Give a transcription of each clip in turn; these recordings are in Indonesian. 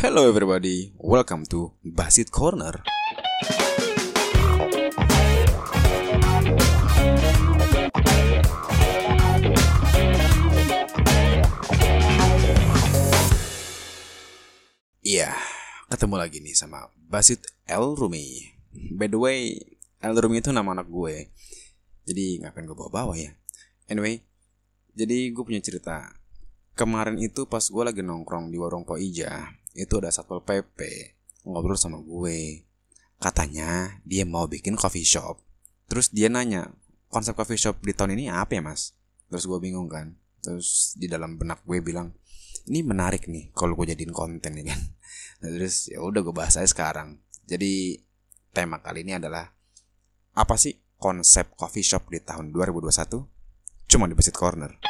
Hello everybody, welcome to Basit Corner. Iya, ketemu lagi nih sama Basit El Rumi. By the way, El Rumi itu nama anak gue. Jadi ngapain gue bawa-bawa ya? Anyway, jadi gue punya cerita. Kemarin itu pas gue lagi nongkrong di warung Po Ija, itu ada satpol PP ngobrol sama gue. Katanya dia mau bikin coffee shop. Terus dia nanya, konsep coffee shop di tahun ini apa ya mas? Terus gue bingung kan. Terus di dalam benak gue bilang, ini menarik nih kalau gue jadiin konten ya kan. Nah, terus ya udah gue bahas aja sekarang. Jadi tema kali ini adalah apa sih konsep coffee shop di tahun 2021? Cuma di Basit Corner.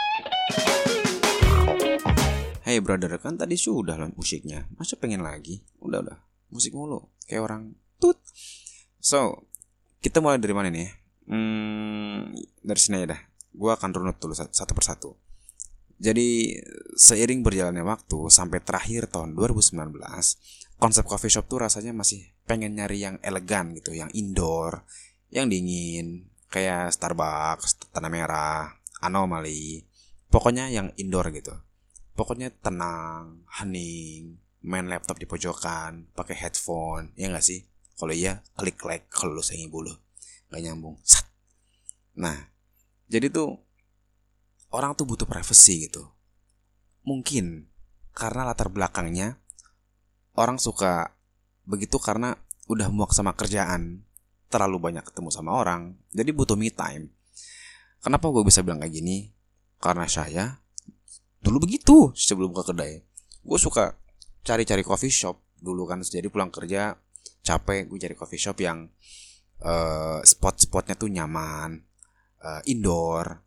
Hey brother, kan tadi sudah lah musiknya. Masa pengen lagi? Udah udah, musik mulu. Kayak orang tut. So, kita mulai dari mana nih? Hmm, dari sini aja dah. Gua akan runut dulu sat- satu persatu. Jadi seiring berjalannya waktu sampai terakhir tahun 2019, konsep coffee shop tuh rasanya masih pengen nyari yang elegan gitu, yang indoor, yang dingin, kayak Starbucks, Tanah Merah, Anomaly, pokoknya yang indoor gitu. Pokoknya tenang, hening, main laptop di pojokan, pakai headphone, ya nggak sih? Kalau iya, klik like kalau lu sayang ibu lu. Nggak nyambung. Sat. Nah, jadi tuh orang tuh butuh privacy gitu. Mungkin karena latar belakangnya orang suka begitu karena udah muak sama kerjaan, terlalu banyak ketemu sama orang, jadi butuh me time. Kenapa gue bisa bilang kayak gini? Karena saya dulu begitu sebelum ke kedai. Gue suka cari-cari coffee shop dulu kan, jadi pulang kerja capek gue cari coffee shop yang eh, spot-spotnya tuh nyaman, eh, indoor,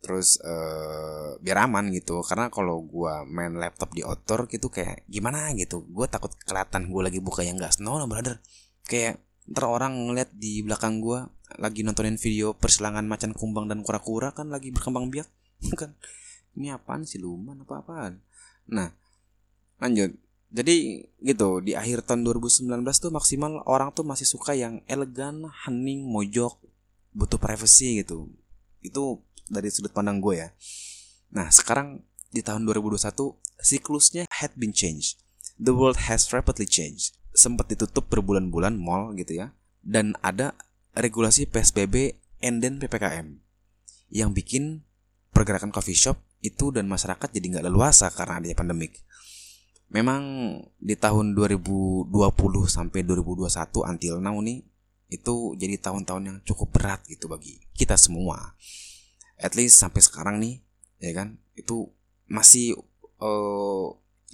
terus eh, biar aman gitu. Karena kalau gua main laptop di outdoor gitu kayak gimana gitu gue takut kelihatan gue lagi buka yang gas no no brother. Kayak ntar orang ngeliat di belakang gua lagi nontonin video persilangan macan kumbang dan kura-kura kan lagi berkembang biak kan ini apaan sih luman apa apaan nah lanjut jadi gitu di akhir tahun 2019 tuh maksimal orang tuh masih suka yang elegan hening mojok butuh privacy gitu itu dari sudut pandang gue ya. Nah, sekarang di tahun 2021 siklusnya had been changed. The world has rapidly changed. Sempat ditutup berbulan-bulan mall gitu ya. Dan ada regulasi PSBB and then PPKM yang bikin pergerakan coffee shop itu dan masyarakat jadi nggak leluasa karena adanya pandemik. Memang di tahun 2020 sampai 2021 until now nih itu jadi tahun-tahun yang cukup berat gitu bagi kita semua. At least sampai sekarang nih ya kan? Itu masih eh,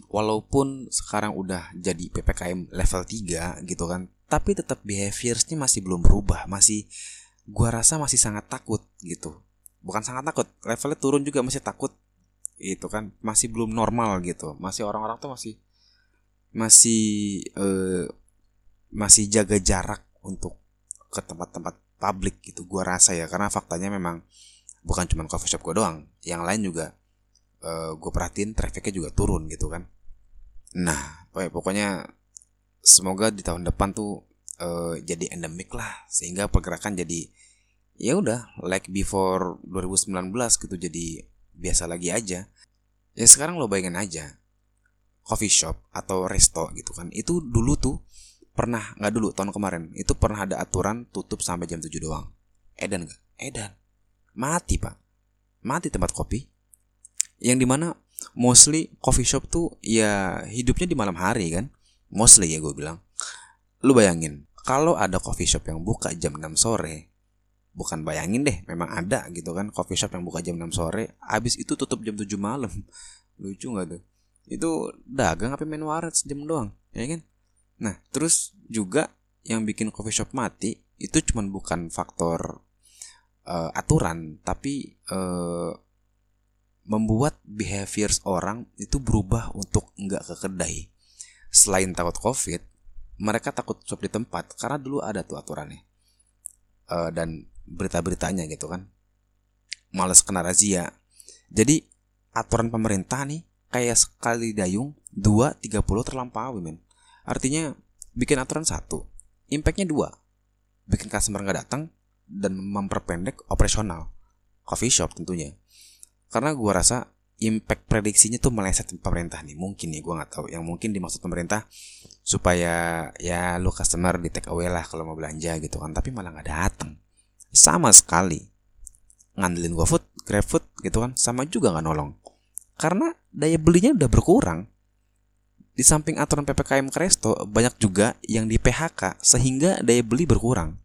walaupun sekarang udah jadi PPKM level 3 gitu kan tapi tetap behaviorsnya masih belum berubah masih gua rasa masih sangat takut gitu. Bukan sangat takut levelnya turun juga masih takut itu kan masih belum normal gitu. Masih orang-orang tuh masih masih eh, masih jaga jarak untuk ke tempat-tempat publik gitu gua rasa ya. Karena faktanya memang bukan cuma coffee shop gue doang. Yang lain juga gue perhatiin trafficnya juga turun gitu kan. Nah pokoknya- pokoknya semoga di tahun depan tuh eh, jadi endemik lah. Sehingga pergerakan jadi ya udah like before 2019 gitu. Jadi biasa lagi aja. Ya sekarang lo bayangin aja coffee shop atau resto gitu kan itu dulu tuh pernah nggak dulu tahun kemarin itu pernah ada aturan tutup sampai jam 7 doang. Edan nggak? Edan. Mati pak. Mati tempat kopi. Yang di mana mostly coffee shop tuh ya hidupnya di malam hari kan. Mostly ya gue bilang. Lu bayangin kalau ada coffee shop yang buka jam 6 sore bukan bayangin deh memang ada gitu kan coffee shop yang buka jam 6 sore habis itu tutup jam 7 malam. Lucu nggak tuh? Itu dagang apa main waret sejam doang ya kan? Nah terus juga yang bikin coffee shop mati itu cuman bukan faktor eh, aturan tapi eh, membuat behaviors orang itu berubah untuk nggak ke kedai. Selain takut covid mereka takut shop di tempat karena dulu ada tuh aturannya. Eh, dan berita-beritanya gitu kan. Males kena razia. Jadi aturan pemerintah nih kayak sekali dayung dua tiga puluh terlampaui men. Artinya bikin aturan satu impactnya dua. Bikin customer nggak datang dan memperpendek operasional. Coffee shop tentunya. Karena gua rasa impact prediksinya tuh meleset pemerintah nih. Mungkin nih gua nggak tahu. Yang mungkin dimaksud pemerintah supaya ya lu customer di take away lah kalau mau belanja gitu kan. Tapi malah nggak datang sama sekali. Ngandelin GoFood, GrabFood gitu kan. Sama juga nggak nolong. Karena daya belinya udah berkurang. Di samping aturan PPKM Kresto banyak juga yang di PHK sehingga daya beli berkurang.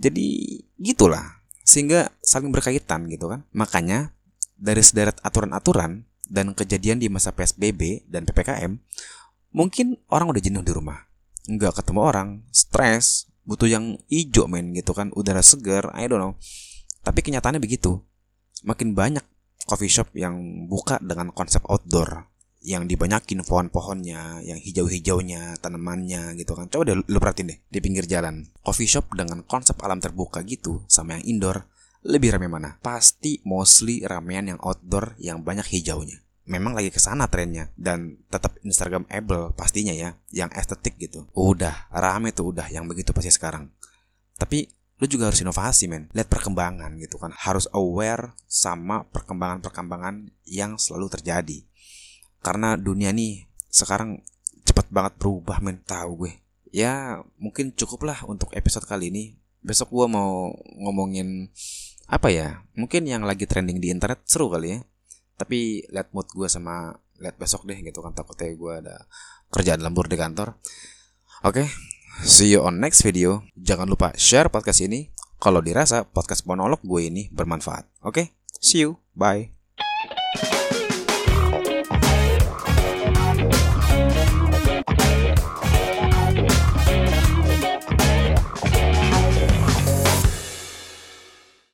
Jadi gitulah. Sehingga saling berkaitan gitu kan. Makanya dari sederet aturan-aturan dan kejadian di masa PSBB dan PPKM mungkin orang udah jenuh di rumah. Nggak ketemu orang stres butuh yang hijau men gitu kan udara segar I don't know tapi kenyataannya begitu makin banyak coffee shop yang buka dengan konsep outdoor yang dibanyakin pohon-pohonnya, yang hijau-hijaunya, tanamannya gitu kan. Coba deh lu perhatiin deh di pinggir jalan. Coffee shop dengan konsep alam terbuka gitu sama yang indoor lebih rame mana? Pasti mostly ramean yang outdoor yang banyak hijaunya. Memang lagi ke sana trennya dan tetap Instagramable pastinya ya, yang estetik gitu. Udah rame tuh udah yang begitu pasti sekarang. Tapi lu juga harus inovasi men. Lihat perkembangan gitu kan. Harus aware sama perkembangan-perkembangan yang selalu terjadi. Karena dunia nih sekarang cepat banget berubah men. Tahu gue. Ya mungkin cukup lah untuk episode kali ini. Besok gue mau ngomongin apa ya? Mungkin yang lagi trending di internet seru kali ya tapi lihat mood gue sama lihat besok deh gitu kan takutnya gue ada kerjaan lembur di kantor oke okay, See you on next video. Jangan lupa share podcast ini kalau dirasa podcast monolog gue ini bermanfaat. Oke, okay? see you. Bye.